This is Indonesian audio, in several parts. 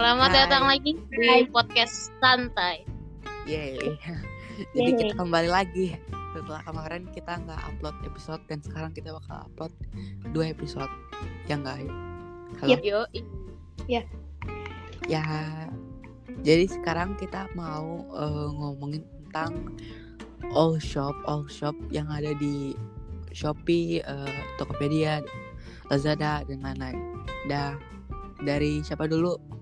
Selamat Hai. datang lagi di Hai. podcast santai. Yeay. Jadi Yeay. kita kembali lagi setelah kemarin kita nggak upload episode dan sekarang kita bakal upload dua episode. Ya nggak? Halo. Yep. Yo, Ya. Jadi sekarang kita mau eh, ngomongin tentang all shop, all shop yang ada di Shopee, eh, Tokopedia, Lazada dan lain-lain. Dah dari siapa dulu?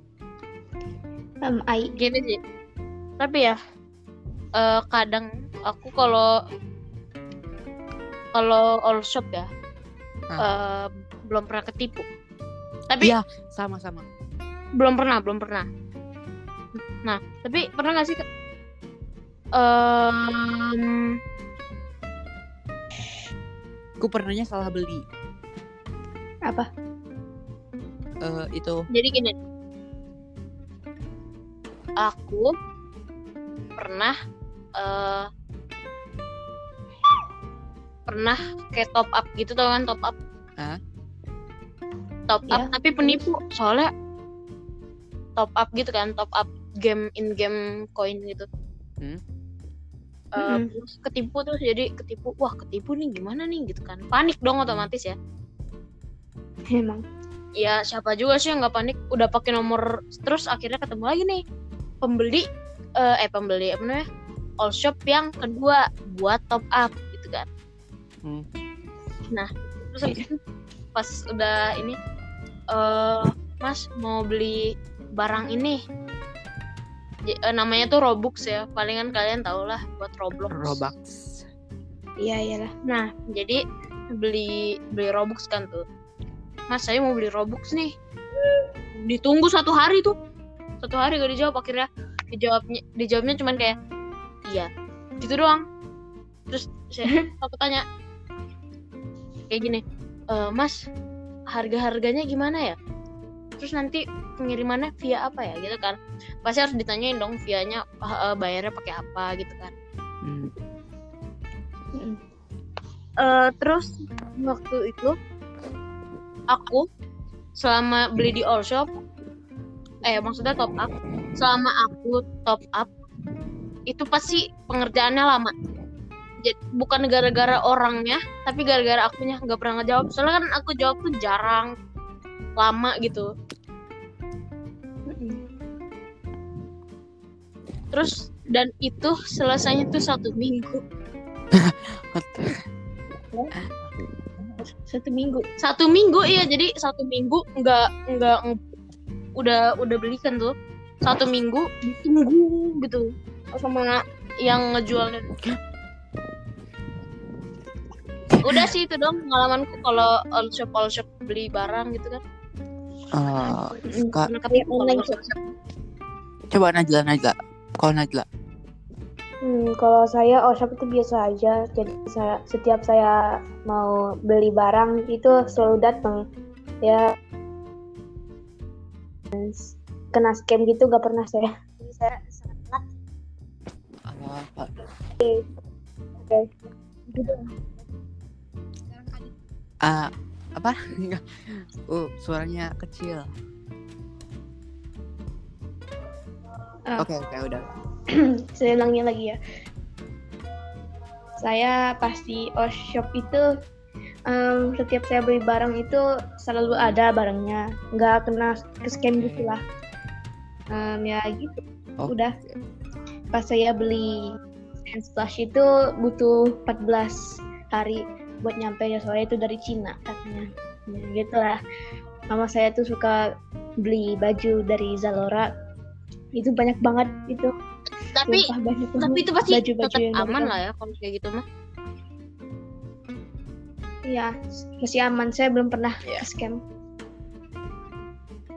Um, I gini sih. Tapi ya, eh, kadang aku kalau kalau all shop ya, eh, belum pernah ketipu. Tapi Iya, sama-sama. belum pernah, belum pernah. Nah, tapi pernah nggak sih? Kak? Em, Aku pernahnya salah beli. apa? Eh, itu jadi gini, aku pernah eh pernah kayak top up gitu tau kan top up Hah? top up Iya. tapi penipu soalnya top up gitu kan top up game in game coin gitu Hmm. Eh, Mm-mm. terus ketipu terus jadi ketipu wah ketipu nih gimana nih gitu kan panik dong otomatis ya Emang. ya siapa juga sih yang nggak panik udah pakai nomor terus akhirnya ketemu lagi nih pembeli eh, eh pembeli apa namanya all shop yang kedua buat top up gitu kan Hmm. nah terus habis itu pas udah ini eh mas mau beli barang ini J- eh, namanya tuh Robux ya palingan kalian tau lah buat Roblox Robux. Iya iyalah. Nah, jadi beli beli Robux kan tuh. Mas, saya mau beli Robux nih. Ditunggu satu hari tuh. Satu hari gak dijawab akhirnya dijawabnya dijawabnya cuman kayak iya. Gitu doang. Terus saya aku tanya kayak gini, "E, Mas, harga-harganya gimana ya? Terus nanti pengirimannya via apa ya gitu kan? Pasti harus ditanyain dong vianya eh, bayarnya pakai apa gitu kan. Hmm. Eh, terus waktu itu aku selama beli di all shop eh maksudnya top up. Selama aku top up itu pasti pengerjaannya lama. Jadi bukan gara-gara orangnya tapi gara-gara akunya nggak pernah ngejawab. Soalnya kan aku jawab tuh jarang lama gitu. Terus dan itu selesainya tuh satu minggu. Satu minggu. satu minggu iya. Jadi satu minggu nggak nggak udah udah belikan tuh satu minggu ditunggu gitu sama yang ngejualnya udah sih itu dong pengalamanku kalau all shop all shop beli barang gitu kan Eh. Kak, kalau online shop. coba Najla Najla. Kalau Najla. Hmm, kalau saya all shop itu biasa aja. Jadi saya setiap saya mau beli barang itu selalu datang. Ya kena scam gitu gak pernah saya. Jadi saya sangat telat. Apa? Gitu. Ah, apa? Uh, suaranya kecil. Ah. Oke, oke, udah. saya ulangin lagi ya. Saya pasti all shop itu em, setiap saya beli barang itu selalu ada barangnya, nggak kena ke scam gitu lah. Em, ya gitu. Oke. Udah. Pas saya beli hand splash itu butuh 14 hari buat nyampe ya soalnya itu dari Cina katanya. Ya, gitu lah. Mama saya tuh suka beli baju dari Zalora. Itu banyak banget itu. tapi Sumpah banyak tapi banget itu pasti baju-baju tetap yang dari aman lah ya kalau kayak gitu mah Iya, masih aman. Saya belum pernah Iya. ke scam.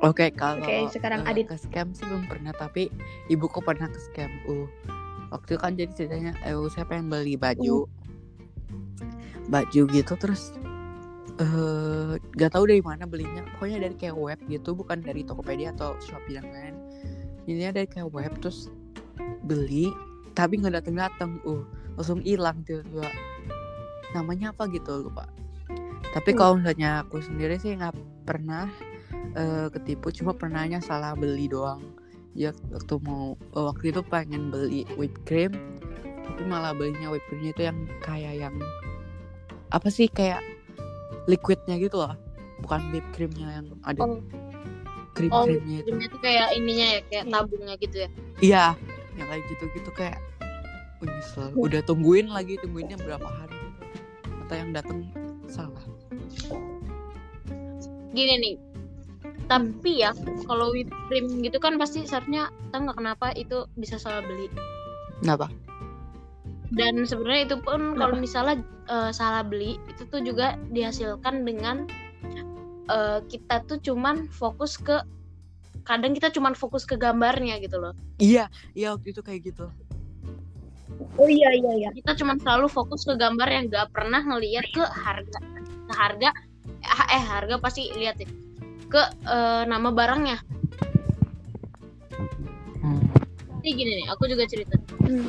Oke, kalau Oke, sekarang Adit. ke scam sih belum pernah, tapi ibuku pernah ke scam. Uh, waktu itu kan jadi ceritanya, eh saya pengen beli baju, baju gitu terus eh gak tahu dari mana belinya. Pokoknya dari kayak web gitu, bukan dari Tokopedia atau Shopee yang lain. Ininya dari kayak web terus beli, tapi nggak datang datang. Uh, langsung hilang tiba-tiba. Namanya apa gitu lupa. Tapi Hmm. kalau misalnya aku sendiri sih nggak pernah eh, ketipu cuma pernahnya salah beli doang ya waktu mau eh, waktu itu pengen beli whipped cream tapi malah belinya whipped creamnya itu yang kayak yang apa sih kayak liquidnya gitu loh bukan whipped creamnya yang ada Oh. krim Oh, krimnya itu Krimnya tuh kayak ininya ya, kayak Iya. tabungnya gitu ya. iya yang kayak gitu gitu kayak oh, nyesel udah tungguin lagi tungguinnya berapa hari atau yang datang salah Gini nih. Tapi ya, kalau whipped cream gitu kan pasti seharusnya kita nggak kenapa itu bisa salah beli. kenapa Dan sebenarnya itu pun kalau misalnya eh, salah beli itu tuh juga dihasilkan dengan eh, kita tuh cuman fokus ke kadang kita cuman fokus ke gambarnya gitu loh. iya iya waktu itu kayak gitu Oh iya iya iya. Kita cuman selalu fokus ke gambar yang nggak pernah ngelihat ke harga. Ke harga eh, eh harga pasti lihat deh. Ke eh, nama barangnya. Hmm. Jadi gini nih, aku juga cerita. Hmm.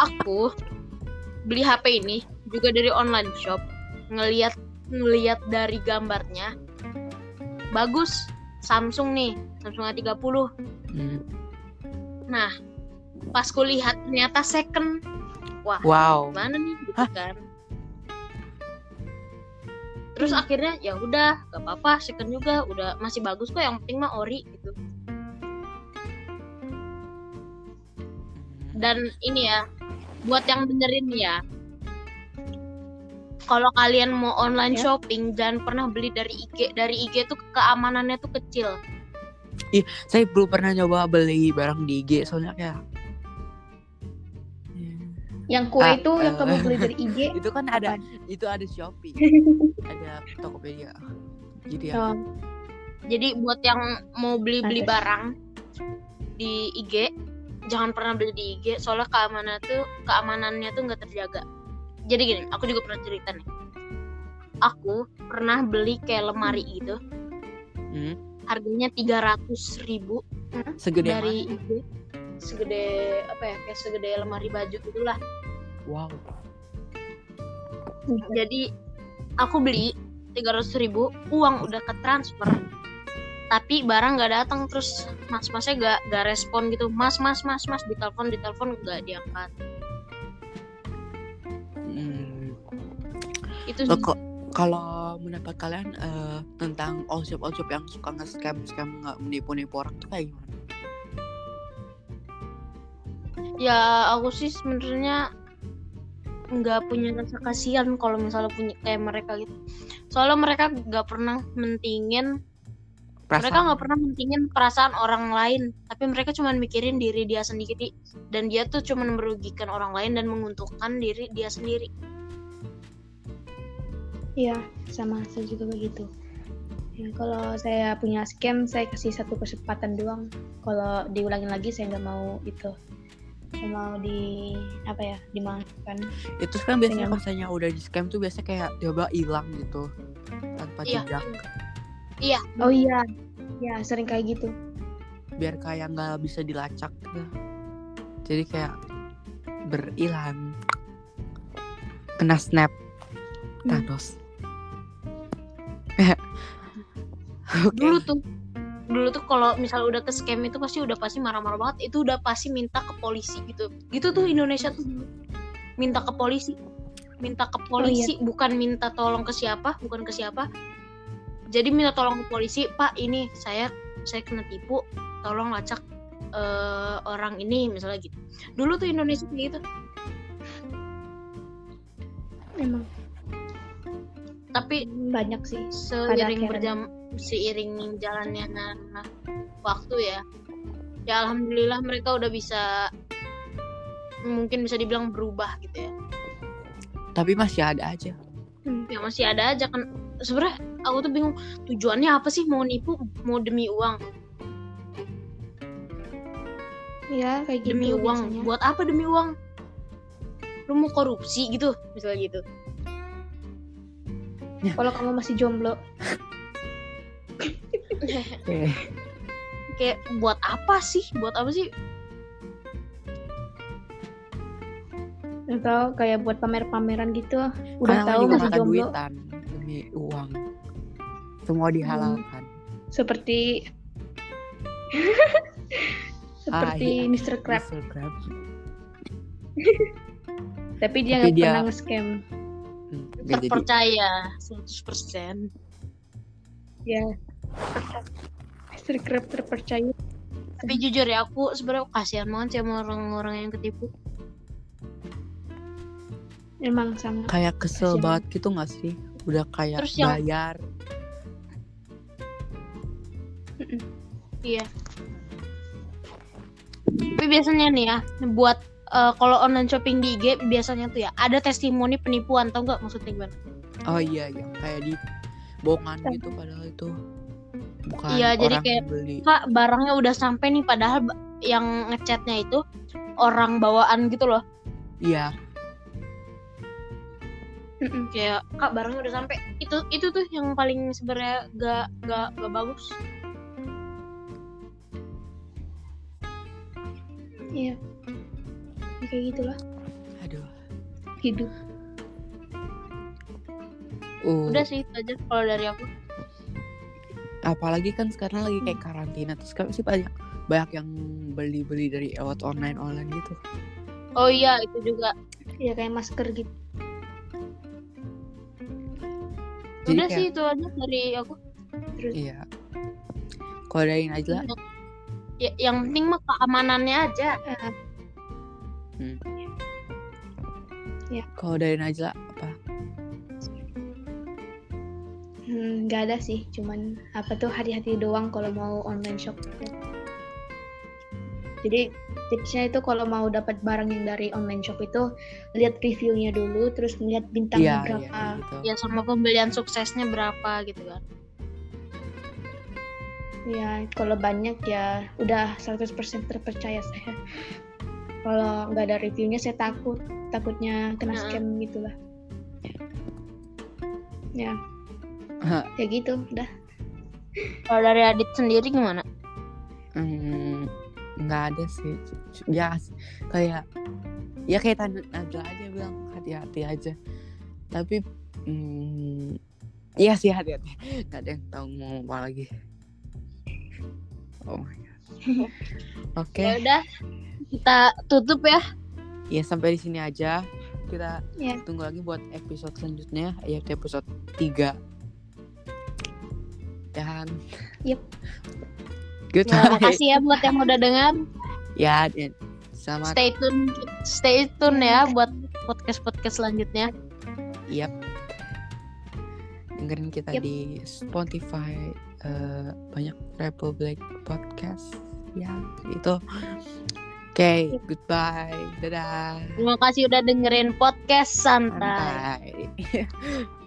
Aku beli HP ini juga dari online shop. Ngeliat ngeliat dari gambarnya bagus. Samsung nih, Samsung A30. Hmm. Nah, pas kulihat ternyata second. Wah, wow gimana nih gitu Hah? kan. Terus akhirnya ya udah, gak apa-apa, second juga udah masih bagus kok. Yang penting mah ori gitu. dan ini ya buat yang dengerin ya kalau kalian mau online Ya. shopping jangan pernah beli dari IG dari IG tuh keamanannya tuh kecil saya belum pernah nyoba beli barang di IG soalnya kayak Ya. Yang kue Ah, itu yang eh. kamu beli dari IG. itu kan ada Apaan? itu ada Shopee ada Tokopedia jadi ya Oh, jadi buat yang mau beli beli Ada. barang di IG jangan pernah beli di IG soalnya keamanan tuh keamanannya tuh nggak terjaga jadi gini aku juga pernah cerita nih aku pernah beli kayak lemari gitu Hmm. harganya tiga ribu segede dari IG segede apa ya kayak segede lemari baju itulah mana? wow jadi aku beli 300.000 ribu uang udah ke transfer tapi barang nggak datang terus mas masnya gak gak respon gitu mas mas mas mas ditelepon ditelepon nggak diangkat Hmm. itu kok kalau mendapat kalian eh, tentang all shop all shop yang suka nge-scam scam nggak menipu-nipu orang tuh kayak gimana? Ya aku sih sebenarnya nggak punya rasa kasihan kalau misalnya punya kayak mereka gitu soalnya mereka nggak pernah mentingin mereka Perasaan nggak pernah mentingin perasaan orang lain tapi mereka cuma mikirin diri dia sendiri dan dia tuh cuma merugikan orang lain dan menguntungkan diri dia sendiri Iya, sama saya juga begitu. Ya, kalau saya punya scam, saya kasih satu kesempatan doang. Kalau diulangin lagi, saya nggak mau itu. Mau di apa ya, dimaafkan. itu kan biasanya kalau misalnya udah di scam tuh biasanya kayak coba hilang gitu tanpa iya jejak iya Oh iya, ya sering kayak gitu. biar kayak nggak bisa dilacak gitu. jadi kayak berhilang kena snap Hmm. Thanos Oke. dulu tuh dulu tuh kalau misal udah ke scam itu pasti udah pasti marah-marah banget. Itu udah pasti minta ke polisi gitu. Gitu tuh Indonesia tuh. Minta ke polisi. Minta ke polisi bukan minta tolong ke siapa bukan ke siapa. Jadi minta tolong ke polisi pak ini saya saya kena tipu tolong lacak eh, orang ini misalnya gitu. Dulu tuh Indonesia kayak gitu. Emang. Tapi banyak sih. seiring berjam seiring jalannya nah, waktu ya. Ya alhamdulillah mereka udah bisa mungkin bisa dibilang berubah gitu ya. Tapi masih ada aja. Ya masih ada aja kan. Sebenarnya aku tuh bingung tujuannya apa sih mau nipu mau demi uang? Ya kayak gitu demi uang biasanya. buat apa demi uang? Lu mau korupsi gitu misalnya gitu. Kalau kamu masih jomblo, kayak buat apa sih buat apa sih atau kayak buat pamer-pameran gitu, udah Karena tahu masih jomblo. duitan demi uang semua dihalalkan Seperti Ah, seperti iya. Mr. Crab, Mr. Krabs. tapi dia Tapi nggak dia- pernah nge-scam. Hmm, Terpercaya 100%. Ya. Mr. Crab terpercaya. Tapi jujur ya aku sebenarnya kasihan banget sih sama orang-orang yang ketipu. Emang sangat. kayak kesel Kasian. banget gitu gak sih udah kayak Terus yang- bayar Iya. Tapi biasanya nih ya, buat eh, kalau online shopping di IG biasanya tuh ya ada testimoni penipuan tau nggak maksudnya gimana? oh iya yang kayak di bohongan gitu padahal itu bukan Iya, jadi kayak- beli Kak barangnya udah sampai nih padahal yang ngechatnya itu orang bawaan gitu loh. iya Mm-mm. Kayak kak barangnya udah sampai. Itu itu tuh yang paling sebenarnya gak gak gak bagus. Iya. Ya, Kayak gitulah aduh hidup. uh, Udah sih itu aja kalau dari aku. Apalagi kan sekarang lagi kayak karantina terus kan sih banyak banyak yang beli-beli dari lewat online online gitu Oh iya itu juga. Ya kayak masker gitu. jadi udah kayak sih itu aja dari aku. Terus iya kalau dari Najla Ya, yang penting mah keamanannya aja. kalau dari Najla nggak ada sih, cuman apa tuh hati-hati doang kalau mau online shop. Jadi tipsnya itu kalau mau dapat barang yang dari online shop itu lihat reviewnya dulu, terus melihat bintangnya iya berapa. kayak gitu Ya sama pembelian suksesnya berapa gitu kan. Ya, kalau banyak ya udah 100% terpercaya saya. Kalau nggak ada reviewnya saya takut, takutnya kena scam gitu lah. Ya, Hah. ya gitu, udah. Kalau dari Adit sendiri gimana? Hmm, nggak ada sih ya kayak ya kayak tanda aja bilang hati-hati aja tapi hmm, iya sih hati-hati nggak ada yang tahu mau apa lagi oh my god oke Ya udah kita tutup ya. ya sampai di sini aja kita Ya. tunggu lagi buat episode selanjutnya yaitu episode 3 dan Yep. good Ya, makasih ya buat yang udah dengar. ya dan Stay tune stay tune ya buat podcast-podcast selanjutnya. Yap. Dengerin kita Yap. di Spotify eh, banyak Republic Podcast ya itu. Oke, goodbye. Dadah. Terima kasih udah dengerin podcast santai. Santai.